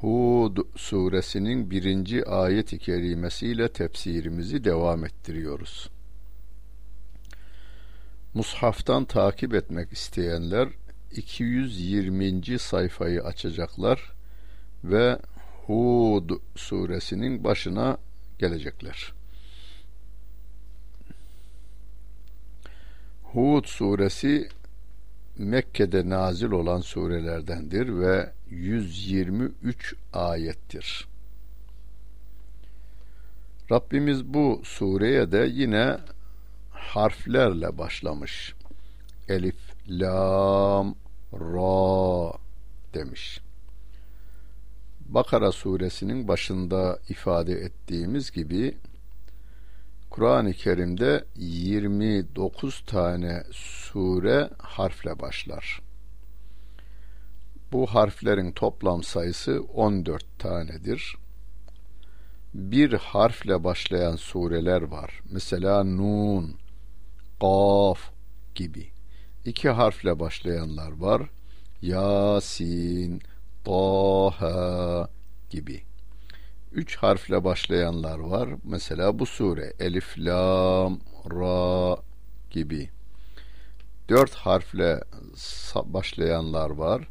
Hud suresinin birinci ayet-i kerimesiyle tefsirimizi devam ettiriyoruz. Mushaftan takip etmek isteyenler 220. sayfayı açacaklar ve Hud suresinin başına gelecekler. Hud suresi Mekke'de nazil olan surelerdendir ve 123 ayettir. Rabbimiz bu sureye de yine harflerle başlamış. Elif, Lam, Ra demiş. Bakara suresinin başında ifade ettiğimiz gibi Kur'an-ı Kerim'de 29 tane sure harfle başlar. Bu harflerin toplam sayısı 14 tanedir. Bir harfle başlayan sureler var. Mesela Nun, Kaf gibi. İki harfle başlayanlar var. Yasin, Taha gibi. Üç harfle başlayanlar var. Mesela bu sure Elif, Lam, Ra gibi. Dört harfle başlayanlar var.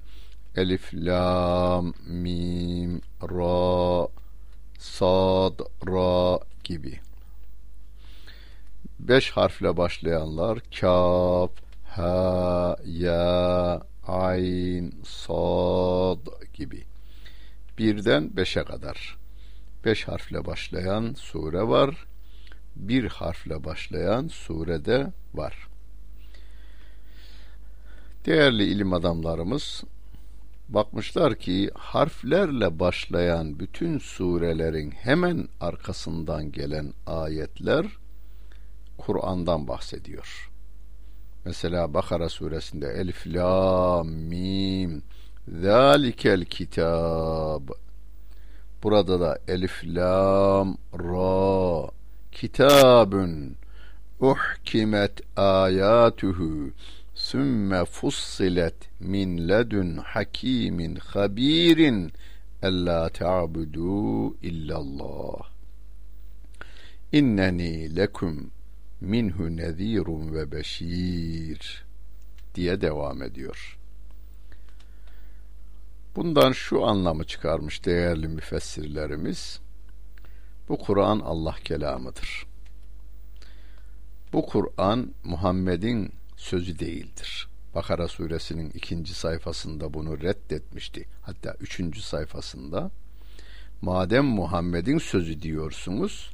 Elif, Lam, Mim, Ra, Sad, Ra gibi. Beş harfle başlayanlar Kaf, Ha, Ya, Ayn, Sad gibi. Birden beşe kadar. Beş harfle başlayan sure var. Bir harfle başlayan surede var. Değerli ilim adamlarımız bakmışlar ki harflerle başlayan bütün surelerin hemen arkasından gelen ayetler Kur'an'dan bahsediyor. Mesela Bakara suresinde Elif Lam Mim Zalikel kitab Burada da Elif Lam Ra Kitabun uhkimet ayatuhu sümme fussilet min ledun hakimin habirin ella ta'budu illallah inneni lekum minhu nezirun ve beşir diye devam ediyor. Bundan şu anlamı çıkarmış değerli müfessirlerimiz. Bu Kur'an Allah kelamıdır. Bu Kur'an Muhammed'in sözü değildir. Bakara suresinin ikinci sayfasında bunu reddetmişti. Hatta üçüncü sayfasında. Madem Muhammed'in sözü diyorsunuz,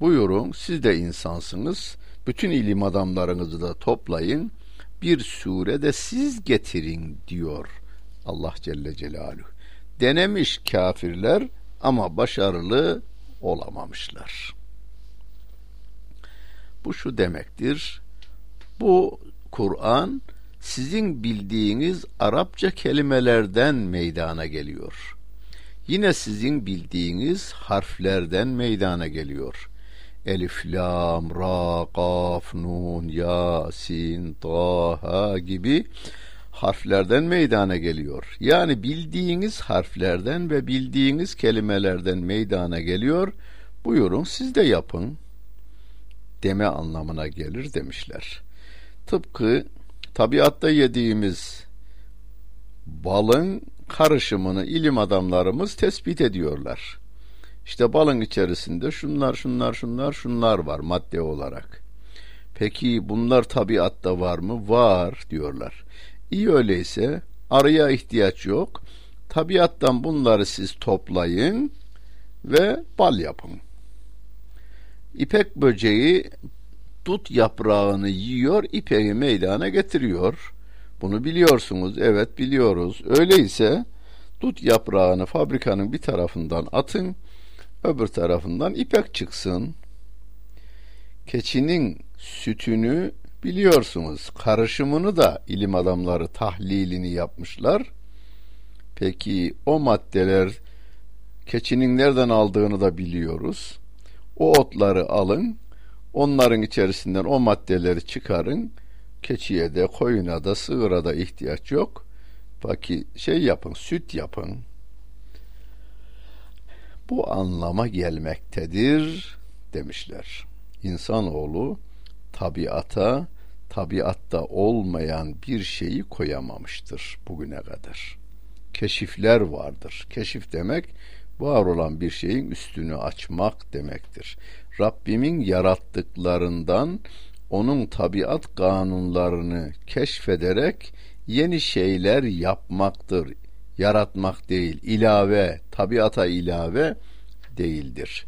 buyurun siz de insansınız, bütün ilim adamlarınızı da toplayın, bir sure de siz getirin diyor Allah Celle Celaluhu. Denemiş kafirler ama başarılı olamamışlar. Bu şu demektir. Bu Kur'an sizin bildiğiniz Arapça kelimelerden meydana geliyor. Yine sizin bildiğiniz harflerden meydana geliyor. Elif, Lam, Ra, Kaf, Nun, Yasin, Taha gibi harflerden meydana geliyor. Yani bildiğiniz harflerden ve bildiğiniz kelimelerden meydana geliyor. Buyurun siz de yapın deme anlamına gelir demişler. Tıpkı tabiatta yediğimiz balın karışımını ilim adamlarımız tespit ediyorlar. İşte balın içerisinde şunlar şunlar şunlar şunlar var madde olarak. Peki bunlar tabiatta var mı? Var diyorlar. İyi öyleyse araya ihtiyaç yok. Tabiattan bunları siz toplayın ve bal yapın. İpek böceği dut yaprağını yiyor, ipeği meydana getiriyor. Bunu biliyorsunuz, evet biliyoruz. Öyleyse dut yaprağını fabrikanın bir tarafından atın, öbür tarafından ipek çıksın. Keçinin sütünü biliyorsunuz. Karışımını da ilim adamları tahlilini yapmışlar. Peki o maddeler keçinin nereden aldığını da biliyoruz. O otları alın, onların içerisinden o maddeleri çıkarın. Keçiye de, koyuna da, sığıra da ihtiyaç yok. Peki şey yapın, süt yapın. Bu anlama gelmektedir demişler. İnsanoğlu tabiata, tabiatta olmayan bir şeyi koyamamıştır bugüne kadar. Keşifler vardır. Keşif demek var olan bir şeyin üstünü açmak demektir. Rabbimin yarattıklarından onun tabiat kanunlarını keşfederek yeni şeyler yapmaktır. Yaratmak değil, ilave, tabiata ilave değildir.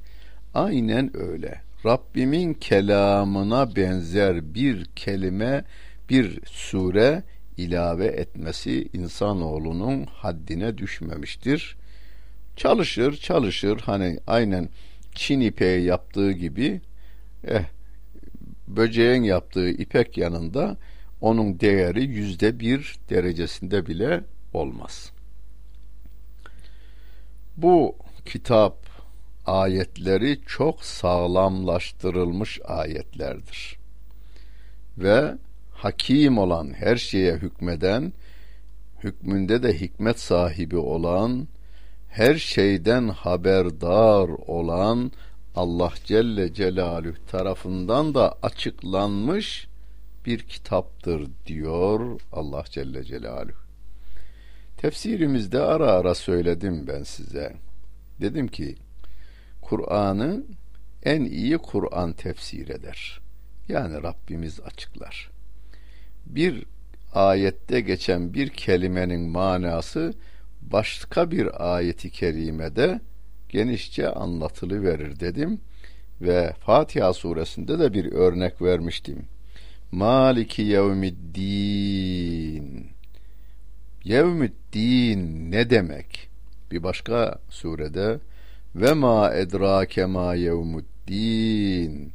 Aynen öyle. Rabbimin kelamına benzer bir kelime, bir sure ilave etmesi insanoğlunun haddine düşmemiştir. Çalışır, çalışır. Hani aynen Çin ipeği yaptığı gibi eh, böceğin yaptığı ipek yanında onun değeri yüzde bir derecesinde bile olmaz. Bu kitap ayetleri çok sağlamlaştırılmış ayetlerdir. Ve hakim olan, her şeye hükmeden, hükmünde de hikmet sahibi olan, her şeyden haberdar olan Allah Celle Celaluhu tarafından da açıklanmış bir kitaptır diyor Allah Celle Celaluhu. Tefsirimizde ara ara söyledim ben size. Dedim ki Kur'an'ı en iyi Kur'an tefsir eder. Yani Rabbimiz açıklar. Bir ayette geçen bir kelimenin manası başka bir ayeti kerimede genişçe anlatılı verir dedim ve Fatiha suresinde de bir örnek vermiştim. Maliki yevmiddin. Yevmiddin ne demek? Bir başka surede ve ma edrake ma yevmuddin.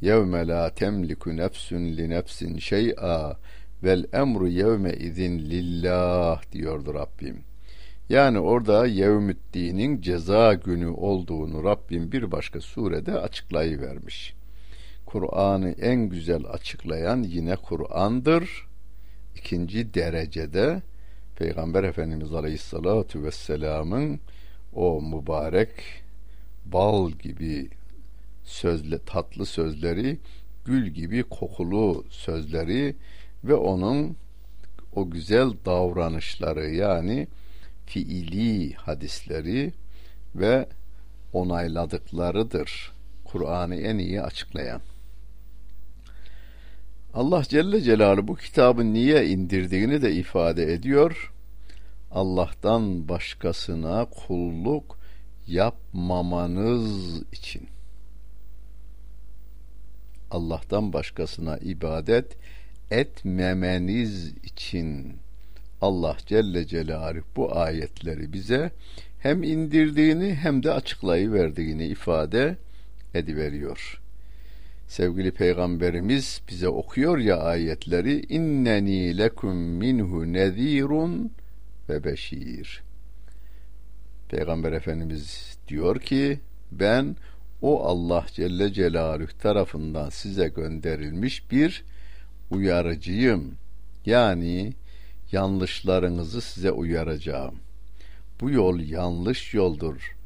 Yevme la temliku nefsün li nefsin şey'a vel emru yevme izin lillah diyordu Rabbim. Yani orada yevmüddinin ceza günü olduğunu Rabbim bir başka surede açıklayıvermiş. Kur'an'ı en güzel açıklayan yine Kur'an'dır. İkinci derecede Peygamber Efendimiz Aleyhisselatü Vesselam'ın o mübarek bal gibi sözle tatlı sözleri, gül gibi kokulu sözleri ve onun o güzel davranışları yani fiili hadisleri ve onayladıklarıdır. Kur'an'ı en iyi açıklayan. Allah Celle Celaluhu bu kitabı niye indirdiğini de ifade ediyor. Allah'tan başkasına kulluk yapmamanız için. Allah'tan başkasına ibadet etmemeniz için Allah Celle Celaluhu bu ayetleri bize hem indirdiğini hem de açıklayıverdiğini ifade ediveriyor. Sevgili Peygamberimiz bize okuyor ya ayetleri inneni lekum minhu nezirun ve beşir. Peygamber Efendimiz diyor ki ben o Allah Celle Celaluhu tarafından size gönderilmiş bir uyarıcıyım. Yani yanlışlarınızı size uyaracağım. Bu yol yanlış yoldur.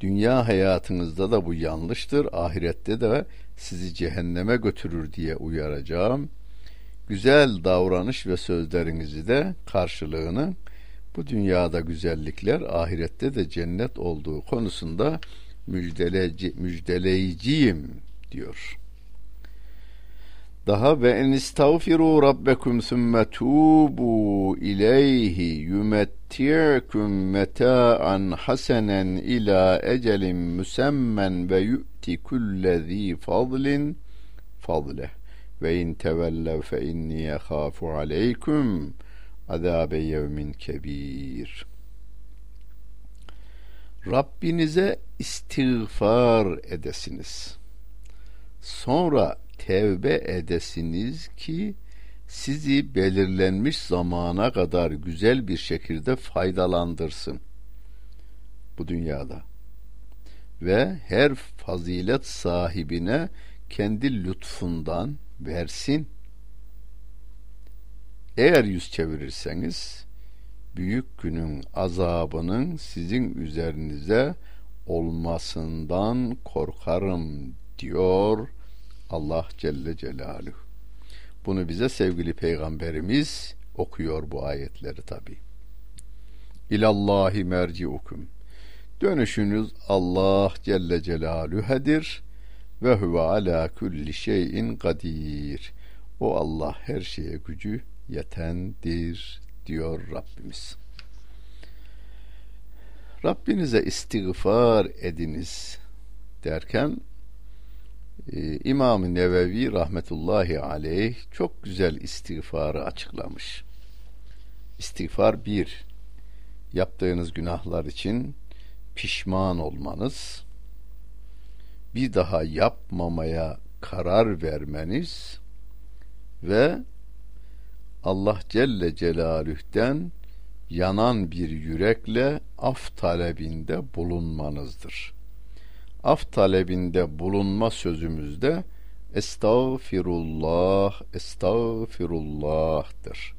Dünya hayatınızda da bu yanlıştır. Ahirette de sizi cehenneme götürür diye uyaracağım. Güzel davranış ve sözlerinizi de karşılığını bu dünyada güzellikler ahirette de cennet olduğu konusunda müjdeleci, müjdeleyiciyim diyor. Daha ve en istağfiru rabbekum sümme tubu ileyhi yumetti'kum meta'an hasenen ila ecelin müsemmen ve yu'ti kullezi fadlin fadleh ve in tevellev fe inni yekhafu aleykum azabe yevmin kebir. Rabbinize istiğfar edesiniz. Sonra tevbe edesiniz ki sizi belirlenmiş zamana kadar güzel bir şekilde faydalandırsın bu dünyada ve her fazilet sahibine kendi lütfundan versin. Eğer yüz çevirirseniz büyük günün azabının sizin üzerinize olmasından korkarım diyor Allah Celle Celaluhu. Bunu bize sevgili peygamberimiz okuyor bu ayetleri tabi. İlallahi merciukum. Dönüşünüz Allah Celle Celaluhu'dur ve huve ala kulli şeyin kadir. O Allah her şeye gücü yetendir diyor Rabbimiz. Rabbinize istiğfar ediniz derken e, İmam-ı Nevevi rahmetullahi aleyh çok güzel istiğfarı açıklamış. İstiğfar bir, yaptığınız günahlar için pişman olmanız, bir daha yapmamaya karar vermeniz ve Allah Celle Celaluh'ten yanan bir yürekle af talebinde bulunmanızdır. Af talebinde bulunma sözümüzde Estağfirullah, Estağfirullah'tır.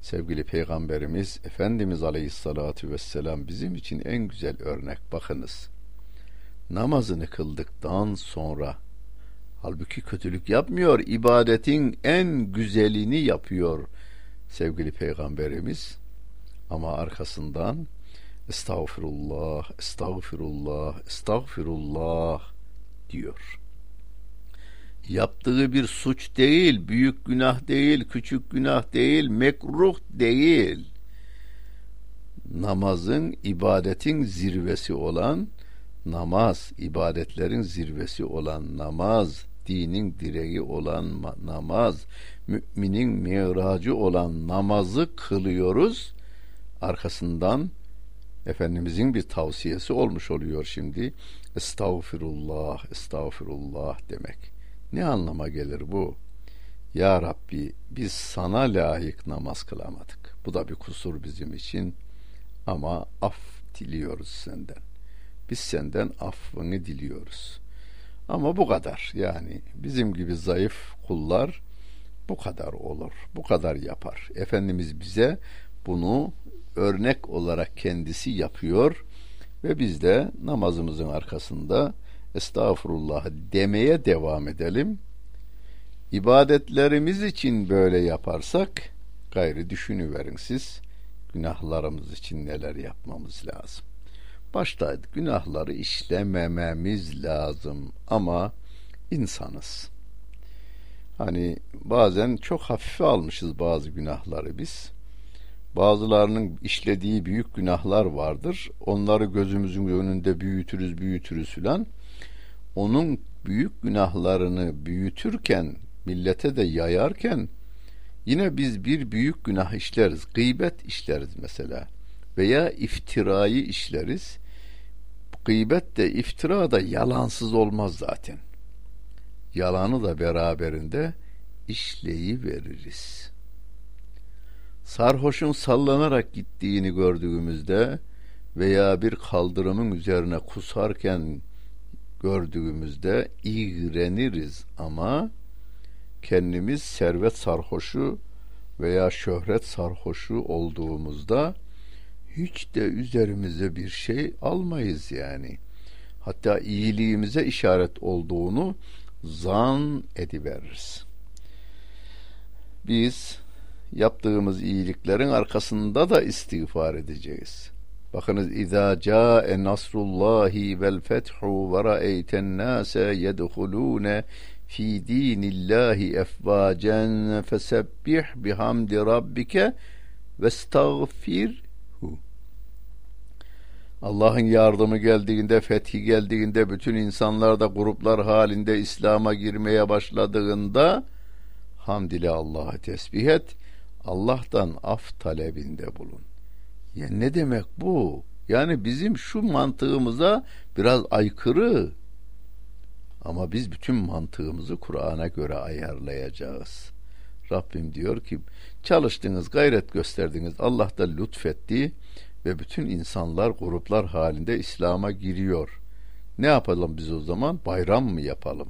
Sevgili Peygamberimiz Efendimiz Aleyhisselatü Vesselam bizim için en güzel örnek. Bakınız, namazını kıldıktan sonra Halbuki kötülük yapmıyor, ibadetin en güzelini yapıyor sevgili peygamberimiz. Ama arkasından estağfirullah, estağfirullah, estağfirullah diyor. Yaptığı bir suç değil, büyük günah değil, küçük günah değil, mekruh değil. Namazın, ibadetin zirvesi olan namaz, ibadetlerin zirvesi olan namaz, dinin direği olan namaz, müminin miracı olan namazı kılıyoruz. Arkasından Efendimizin bir tavsiyesi olmuş oluyor şimdi. Estağfirullah, estağfirullah demek. Ne anlama gelir bu? Ya Rabbi biz sana layık namaz kılamadık. Bu da bir kusur bizim için ama af diliyoruz senden. Biz senden affını diliyoruz. Ama bu kadar yani bizim gibi zayıf kullar bu kadar olur. Bu kadar yapar. Efendimiz bize bunu örnek olarak kendisi yapıyor ve biz de namazımızın arkasında estağfurullah demeye devam edelim. İbadetlerimiz için böyle yaparsak gayrı düşünüverin siz günahlarımız için neler yapmamız lazım. Başta günahları işlemememiz lazım ama insanız. Hani bazen çok hafife almışız bazı günahları biz. Bazılarının işlediği büyük günahlar vardır. Onları gözümüzün önünde büyütürüz, büyütürüz filan. Onun büyük günahlarını büyütürken, millete de yayarken yine biz bir büyük günah işleriz. Gıybet işleriz mesela veya iftirayı işleriz. Gıybet de iftira da yalansız olmaz zaten. Yalanı da beraberinde işleyi veririz. Sarhoşun sallanarak gittiğini gördüğümüzde veya bir kaldırımın üzerine kusarken gördüğümüzde iğreniriz ama kendimiz servet sarhoşu veya şöhret sarhoşu olduğumuzda hiç de üzerimize bir şey almayız yani. Hatta iyiliğimize işaret olduğunu zan ediveririz. Biz yaptığımız iyiliklerin arkasında da istiğfar edeceğiz. Bakınız ca'e nasrullahi vel fethu ve ra'eyten nase yedhulune fi dinillahi efvacen fesebbih bihamdi rabbike ve estağfir Allah'ın yardımı geldiğinde, fethi geldiğinde, bütün insanlar da gruplar halinde İslam'a girmeye başladığında hamd ile Allah'a tesbih et, Allah'tan af talebinde bulun. Ya ne demek bu? Yani bizim şu mantığımıza biraz aykırı. Ama biz bütün mantığımızı Kur'an'a göre ayarlayacağız. Rabbim diyor ki çalıştınız, gayret gösterdiniz. Allah da lütfetti ve bütün insanlar gruplar halinde İslam'a giriyor. Ne yapalım biz o zaman? Bayram mı yapalım?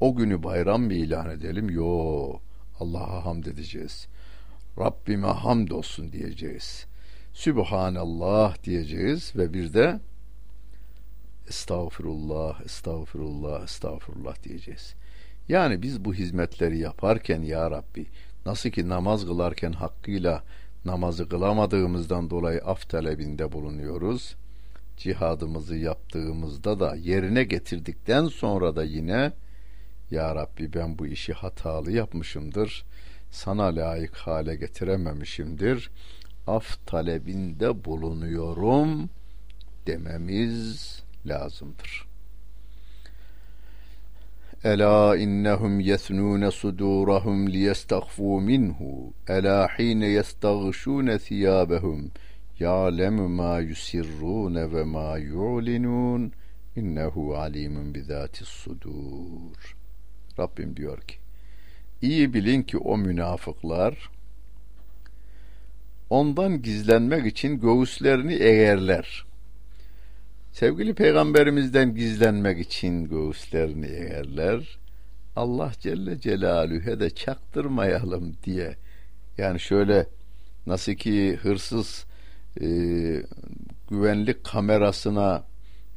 O günü bayram mı ilan edelim? Yo. Allah'a hamd edeceğiz. Rabbime hamd olsun diyeceğiz. Sübhanallah diyeceğiz ve bir de Estağfurullah, estağfurullah, estağfurullah diyeceğiz. Yani biz bu hizmetleri yaparken ya Rabbi nasıl ki namaz kılarken hakkıyla namazı kılamadığımızdan dolayı af talebinde bulunuyoruz. Cihadımızı yaptığımızda da yerine getirdikten sonra da yine Ya Rabbi ben bu işi hatalı yapmışımdır. Sana layık hale getirememişimdir. Af talebinde bulunuyorum dememiz lazımdır. Ela innehum yesnun sudurahum liyestagfu minhu. Ela hine yestagşun thiyabahum. Ya'lemu ma yusirrun ve ma yu'linun. İnnehu alimun bizatis sudur. Rabbim diyor ki İyi bilin ki o münafıklar ondan gizlenmek için göğüslerini eğerler. Sevgili peygamberimizden gizlenmek için göğüslerini eğerler. Allah Celle Celaluhu'ya de çaktırmayalım diye. Yani şöyle nasıl ki hırsız e, güvenlik kamerasına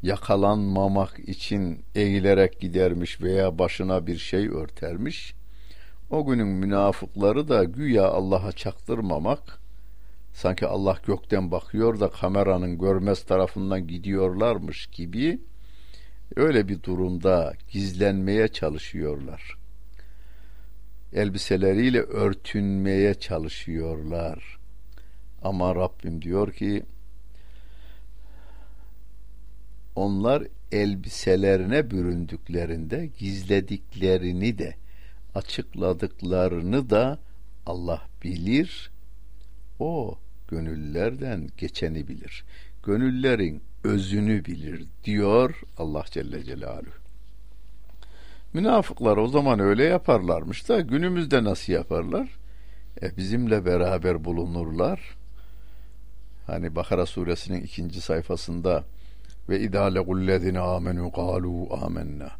yakalanmamak için eğilerek gidermiş veya başına bir şey örtermiş. O günün münafıkları da güya Allah'a çaktırmamak, sanki Allah gökten bakıyor da kameranın görmez tarafından gidiyorlarmış gibi öyle bir durumda gizlenmeye çalışıyorlar. Elbiseleriyle örtünmeye çalışıyorlar. Ama Rabbim diyor ki onlar elbiselerine büründüklerinde gizlediklerini de açıkladıklarını da Allah bilir. O gönüllerden geçeni bilir. Gönüllerin özünü bilir diyor Allah Celle Celaluhu. Münafıklar o zaman öyle yaparlarmış da günümüzde nasıl yaparlar? E bizimle beraber bulunurlar. Hani Bakara suresinin ikinci sayfasında ve idâ legullezine amenu galu amennâ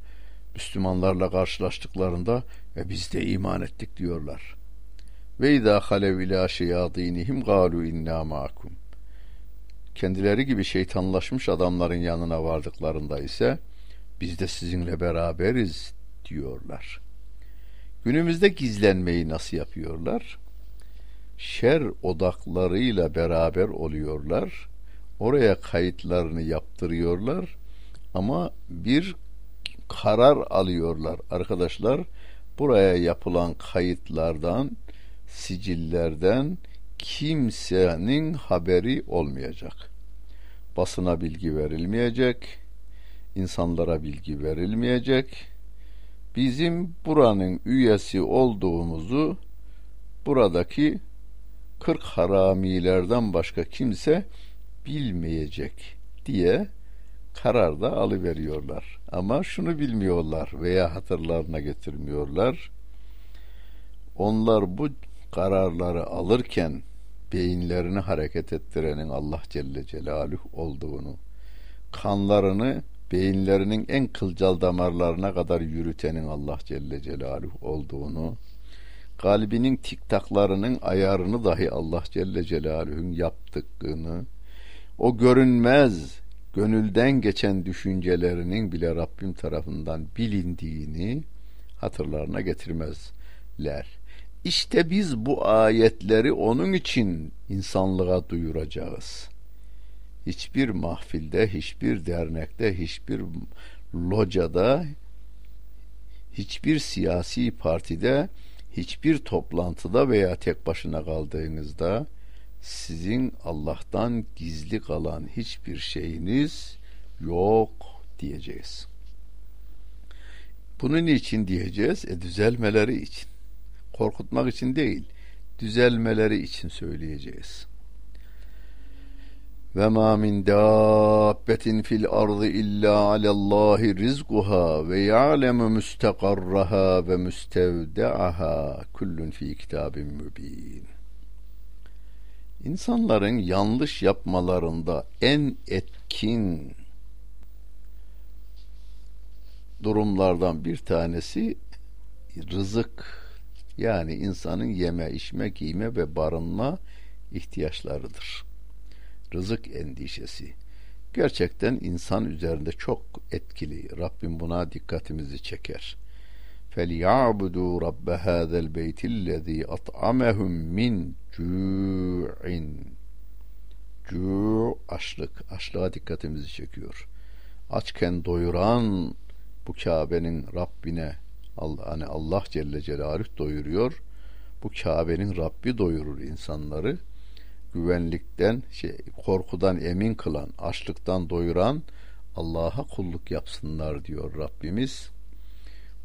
Müslümanlarla karşılaştıklarında ve biz de iman ettik diyorlar. Ve izâ halev ilâ şeyâdînihim gâlu innâ ma'akum. Kendileri gibi şeytanlaşmış adamların yanına vardıklarında ise biz de sizinle beraberiz diyorlar. Günümüzde gizlenmeyi nasıl yapıyorlar? Şer odaklarıyla beraber oluyorlar. Oraya kayıtlarını yaptırıyorlar ama bir karar alıyorlar arkadaşlar. Buraya yapılan kayıtlardan, sicillerden kimsenin haberi olmayacak. Basına bilgi verilmeyecek, insanlara bilgi verilmeyecek. Bizim buranın üyesi olduğumuzu buradaki kırk haramilerden başka kimse bilmeyecek diye karar da alıveriyorlar. Ama şunu bilmiyorlar veya hatırlarına getirmiyorlar. Onlar bu kararları alırken beyinlerini hareket ettirenin Allah Celle Celaluhu olduğunu, kanlarını beyinlerinin en kılcal damarlarına kadar yürütenin Allah Celle Celaluhu olduğunu, kalbinin tiktaklarının ayarını dahi Allah Celle Celaluhu'nun yaptığını, o görünmez gönülden geçen düşüncelerinin bile Rabbim tarafından bilindiğini hatırlarına getirmezler. İşte biz bu ayetleri onun için insanlığa duyuracağız. Hiçbir mahfilde, hiçbir dernekte, hiçbir locada, hiçbir siyasi partide, hiçbir toplantıda veya tek başına kaldığınızda sizin Allah'tan gizli kalan hiçbir şeyiniz yok diyeceğiz. Bunun için diyeceğiz? E düzelmeleri için. Korkutmak için değil, düzelmeleri için söyleyeceğiz. ve ma min dabbetin fil ardı illa alallahi rizquha ve ya'lemu müstakarraha ve müstevda'aha kullun fi kitabin mübin. İnsanların yanlış yapmalarında en etkin durumlardan bir tanesi rızık yani insanın yeme, içme, giyme ve barınma ihtiyaçlarıdır. Rızık endişesi. Gerçekten insan üzerinde çok etkili. Rabbim buna dikkatimizi çeker. فَلْيَعْبُدُوا رَبَّ هَذَا الْبَيْتِ الَّذ۪ي أَطْعَمَهُمْ مِنْ جُوعٍ Cu açlık. Açlığa dikkatimizi çekiyor. Açken doyuran bu Kabe'nin Rabbine Allah, hani Allah Celle Celaluhu doyuruyor. Bu Kabe'nin Rabbi doyurur insanları. Güvenlikten, şey, korkudan emin kılan, açlıktan doyuran Allah'a kulluk yapsınlar diyor Rabbimiz.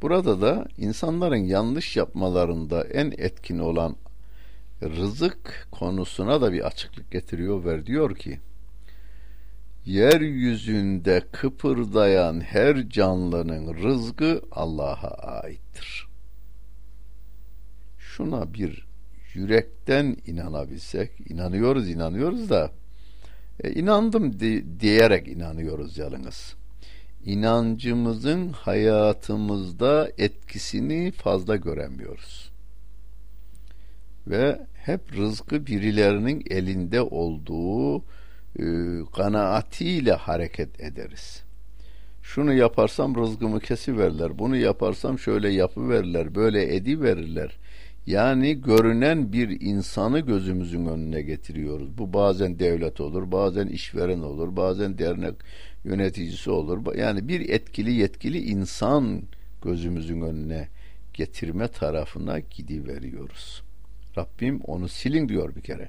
Burada da insanların yanlış yapmalarında en etkin olan rızık konusuna da bir açıklık getiriyor ve diyor ki yeryüzünde kıpırdayan her canlının rızkı Allah'a aittir. Şuna bir yürekten inanabilsek, inanıyoruz inanıyoruz da e, inandım di diyerek inanıyoruz yalnız. İnancımızın hayatımızda etkisini fazla göremiyoruz. Ve hep rızkı birilerinin elinde olduğu e, kanaatiyle hareket ederiz. Şunu yaparsam rızkımı kesiverler, bunu yaparsam şöyle yapıverirler, böyle ediverirler. Yani görünen bir insanı gözümüzün önüne getiriyoruz. Bu bazen devlet olur, bazen işveren olur, bazen dernek yöneticisi olur. Yani bir etkili yetkili insan gözümüzün önüne getirme tarafına gidiveriyoruz. Rabbim onu silin diyor bir kere.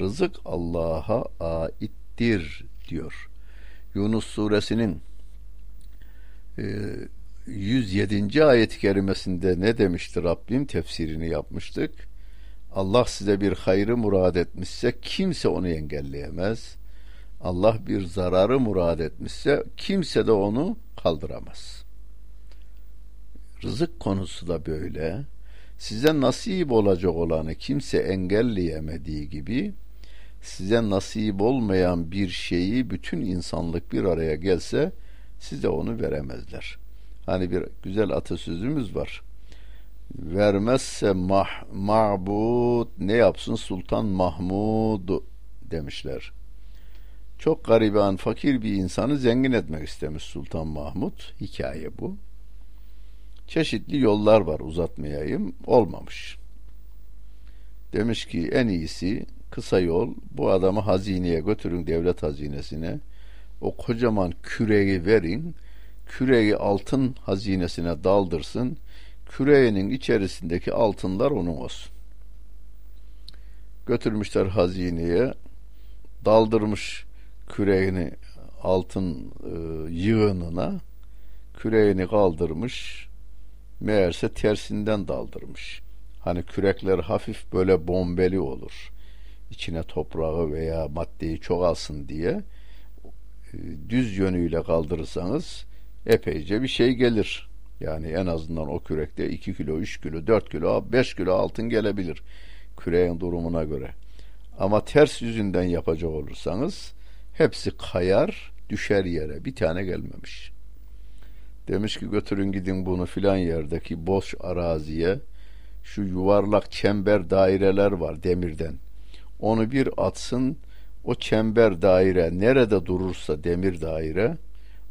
Rızık Allah'a aittir diyor. Yunus suresinin e, 107. ayet-i kerimesinde ne demişti Rabbim? Tefsirini yapmıştık. Allah size bir hayrı murad etmişse kimse onu engelleyemez. Allah bir zararı murad etmişse kimse de onu kaldıramaz. Rızık konusu da böyle. Size nasip olacak olanı kimse engelleyemediği gibi size nasip olmayan bir şeyi bütün insanlık bir araya gelse size onu veremezler. Hani bir güzel atasözümüz var. Vermezse mah, ma'bud ne yapsın Sultan Mahmud demişler. Çok gariban, fakir bir insanı zengin etmek istemiş Sultan Mahmud. Hikaye bu. Çeşitli yollar var uzatmayayım. Olmamış. Demiş ki en iyisi kısa yol bu adamı hazineye götürün devlet hazinesine. O kocaman küreği verin. Küreği altın hazinesine daldırsın. Küreğinin içerisindeki altınlar onun olsun. Götürmüşler hazineye. Daldırmış küreğini altın e, yığınına. Küreğini kaldırmış. Meğerse tersinden daldırmış. Hani kürekler hafif böyle bombeli olur içine toprağı veya maddeyi çok alsın diye e, düz yönüyle kaldırırsanız epeyce bir şey gelir. Yani en azından o kürekte 2 kilo, 3 kilo, 4 kilo, 5 kilo altın gelebilir küreğin durumuna göre. Ama ters yüzünden yapacak olursanız hepsi kayar, düşer yere. Bir tane gelmemiş. Demiş ki götürün gidin bunu filan yerdeki boş araziye şu yuvarlak çember daireler var demirden. Onu bir atsın o çember daire nerede durursa demir daire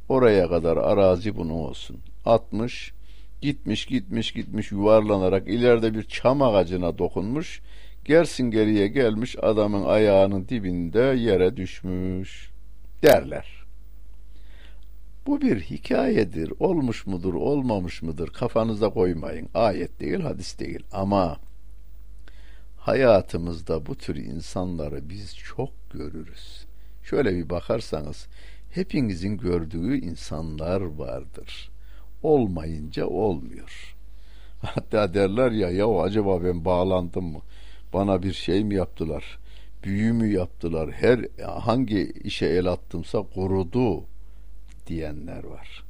oraya kadar arazi bunun olsun. Atmış gitmiş gitmiş gitmiş yuvarlanarak ileride bir çam ağacına dokunmuş. Gersin geriye gelmiş adamın ayağının dibinde yere düşmüş derler. Bu bir hikayedir. Olmuş mudur, olmamış mıdır? Kafanıza koymayın. Ayet değil, hadis değil. Ama hayatımızda bu tür insanları biz çok görürüz. Şöyle bir bakarsanız hepinizin gördüğü insanlar vardır. Olmayınca olmuyor. Hatta derler ya ya acaba ben bağlandım mı? Bana bir şey mi yaptılar? büyü mü yaptılar, her hangi işe el attımsa kurudu diyenler var.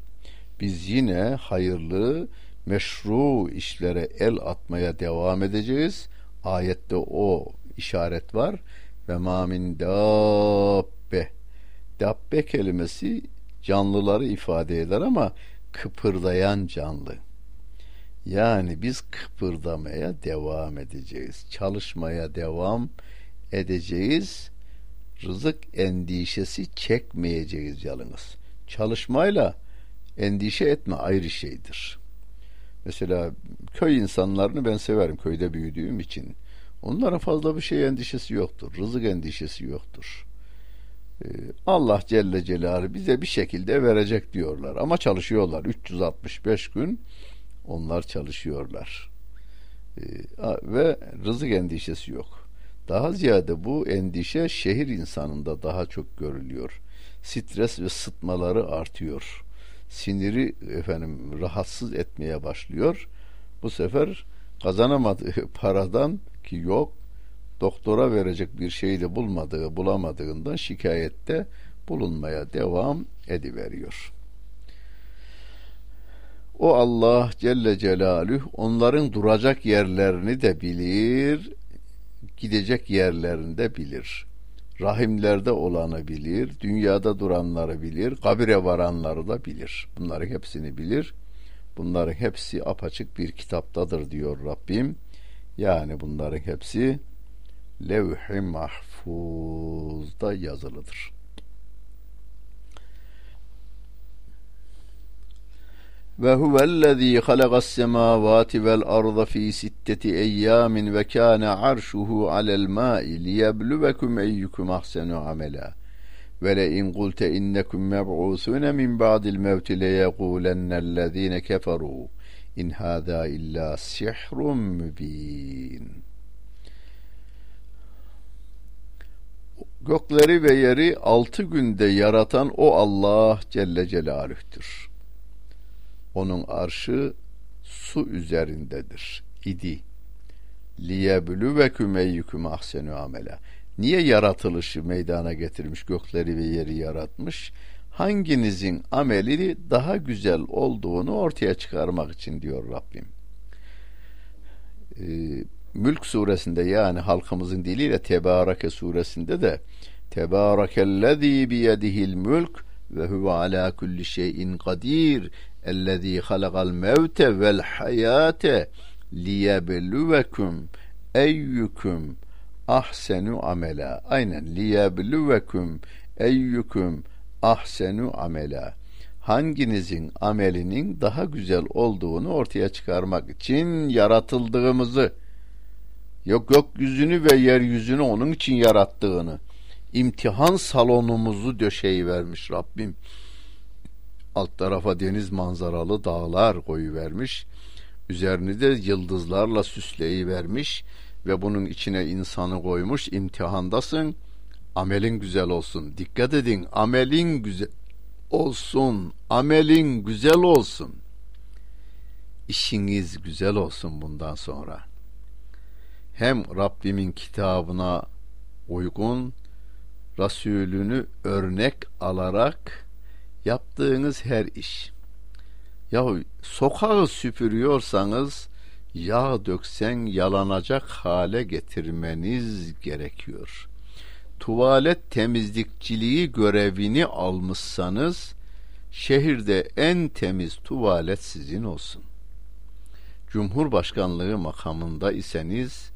Biz yine hayırlı, meşru işlere el atmaya devam edeceğiz. Ayette o işaret var. Ve ma min dabbe. Dabbe kelimesi canlıları ifade eder ama kıpırdayan canlı. Yani biz kıpırdamaya devam edeceğiz. Çalışmaya devam edeceğiz. Rızık endişesi çekmeyeceğiz yalnız. Çalışmayla endişe etme ayrı şeydir. Mesela köy insanlarını ben severim köyde büyüdüğüm için. Onlara fazla bir şey endişesi yoktur. Rızık endişesi yoktur. Ee, Allah Celle Celaluhu bize bir şekilde verecek diyorlar. Ama çalışıyorlar. 365 gün onlar çalışıyorlar. Ee, ve rızık endişesi yok. Daha ziyade bu endişe şehir insanında daha çok görülüyor. Stres ve sıtmaları artıyor. Siniri efendim rahatsız etmeye başlıyor. Bu sefer kazanamadığı paradan ki yok doktora verecek bir şeyi de bulmadığı bulamadığından şikayette bulunmaya devam ediveriyor. O Allah Celle Celaluhu onların duracak yerlerini de bilir, gidecek yerlerini de bilir. Rahimlerde olanı bilir, dünyada duranları bilir, kabire varanları da bilir. Bunların hepsini bilir. Bunların hepsi apaçık bir kitaptadır diyor Rabbim. Yani bunların hepsi levh-i mahfuzda yazılıdır. Ve huvellezî halagas semâvâti vel arda fî sitteti eyyâmin ve kâne arşuhu alel mâ'i liyebluvekum eyyukum ahsenu amela. Ve in kulte innekum meb'ûsûne min ba'dil mevti leyekûlennellezîne keferû in hâzâ illâ sihrun mübîn. Gökleri ve yeri altı günde yaratan o Allah Celle Celaluh'tür. Onun arşı su üzerindedir. İdi. Liyebülüveküm eyyüküm ahsenu amela. Niye yaratılışı meydana getirmiş, gökleri ve yeri yaratmış? Hanginizin ameli daha güzel olduğunu ortaya çıkarmak için diyor Rabbim. Ee, Mülk suresinde yani halkımızın diliyle Tebareke suresinde de Tebarekellezî biyedihil mülk ve huve ala kulli şeyin kadir ellezî halakal mevte vel hayate liyebluvekum eyyukum ahsenu amela. Aynen liyebluvekum eyyukum ahsenu amela. Hanginizin amelinin daha güzel olduğunu ortaya çıkarmak için yaratıldığımızı yok gökyüzünü ve yeryüzünü onun için yarattığını imtihan salonumuzu döşeyi vermiş Rabbim. Alt tarafa deniz manzaralı dağlar koyu vermiş. Üzerini de yıldızlarla süsleyi vermiş ve bunun içine insanı koymuş. İmtihandasın. Amelin güzel olsun. Dikkat edin. Amelin güzel olsun. Amelin güzel olsun. İşiniz güzel olsun bundan sonra. Hem Rabbimin kitabına uygun Resulünü örnek alarak yaptığınız her iş. Yahu sokağı süpürüyorsanız yağ döksen yalanacak hale getirmeniz gerekiyor. Tuvalet temizlikçiliği görevini almışsanız şehirde en temiz tuvalet sizin olsun. Cumhurbaşkanlığı makamında iseniz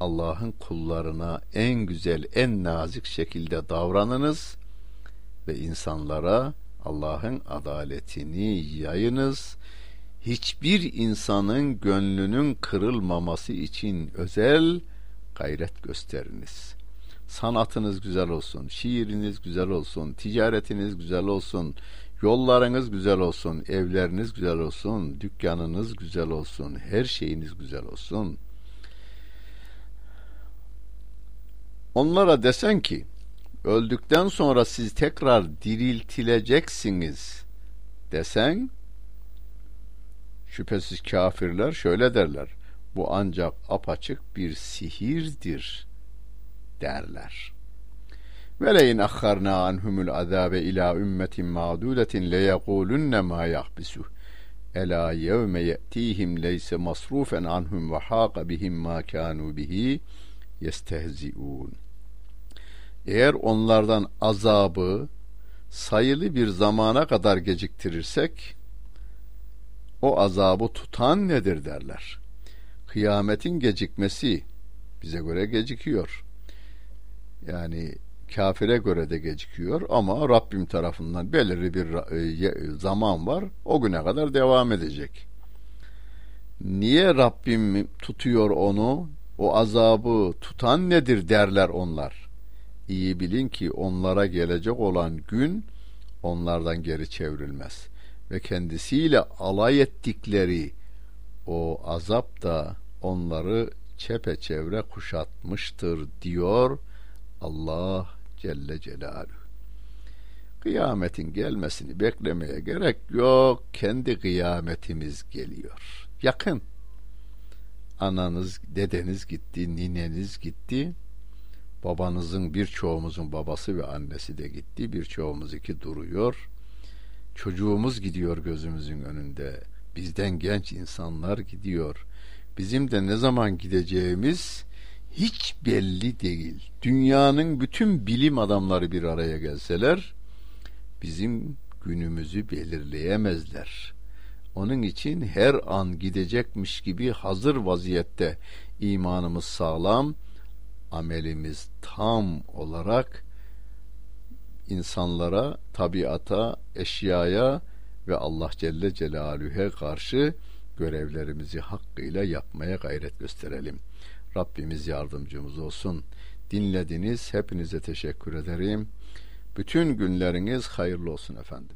Allah'ın kullarına en güzel, en nazik şekilde davranınız ve insanlara Allah'ın adaletini yayınız. Hiçbir insanın gönlünün kırılmaması için özel gayret gösteriniz. Sanatınız güzel olsun, şiiriniz güzel olsun, ticaretiniz güzel olsun, yollarınız güzel olsun, evleriniz güzel olsun, dükkanınız güzel olsun, her şeyiniz güzel olsun.'' Onlara desen ki öldükten sonra siz tekrar diriltileceksiniz desen şüphesiz kafirler şöyle derler. Bu ancak apaçık bir sihirdir derler. Ve leyin akharna anhumul azabe ila ümmetin ma'dudetin le yekulunne ma yahbisuh. Ela yevme ye'tihim leyse masrufen anhum ve haqa bihim ma kanu bihi yestehzi'un. Eğer onlardan azabı sayılı bir zamana kadar geciktirirsek o azabı tutan nedir derler. Kıyametin gecikmesi bize göre gecikiyor. Yani kafire göre de gecikiyor ama Rabbim tarafından belirli bir e, zaman var. O güne kadar devam edecek. Niye Rabbim tutuyor onu? O azabı tutan nedir derler onlar. İyi bilin ki onlara gelecek olan gün onlardan geri çevrilmez ve kendisiyle alay ettikleri o azap da onları çepeçevre kuşatmıştır diyor Allah Celle Celaluhu. Kıyametin gelmesini beklemeye gerek yok. Kendi kıyametimiz geliyor. Yakın. Ananız, dedeniz gitti, nineniz gitti. Babanızın birçoğumuzun babası ve annesi de gitti. Birçoğumuz iki duruyor. Çocuğumuz gidiyor gözümüzün önünde. Bizden genç insanlar gidiyor. Bizim de ne zaman gideceğimiz hiç belli değil. Dünyanın bütün bilim adamları bir araya gelseler bizim günümüzü belirleyemezler. Onun için her an gidecekmiş gibi hazır vaziyette imanımız sağlam, amelimiz tam olarak insanlara, tabiata, eşyaya ve Allah Celle Celaluhu'ya karşı görevlerimizi hakkıyla yapmaya gayret gösterelim. Rabbimiz yardımcımız olsun. Dinlediniz. Hepinize teşekkür ederim. Bütün günleriniz hayırlı olsun efendim.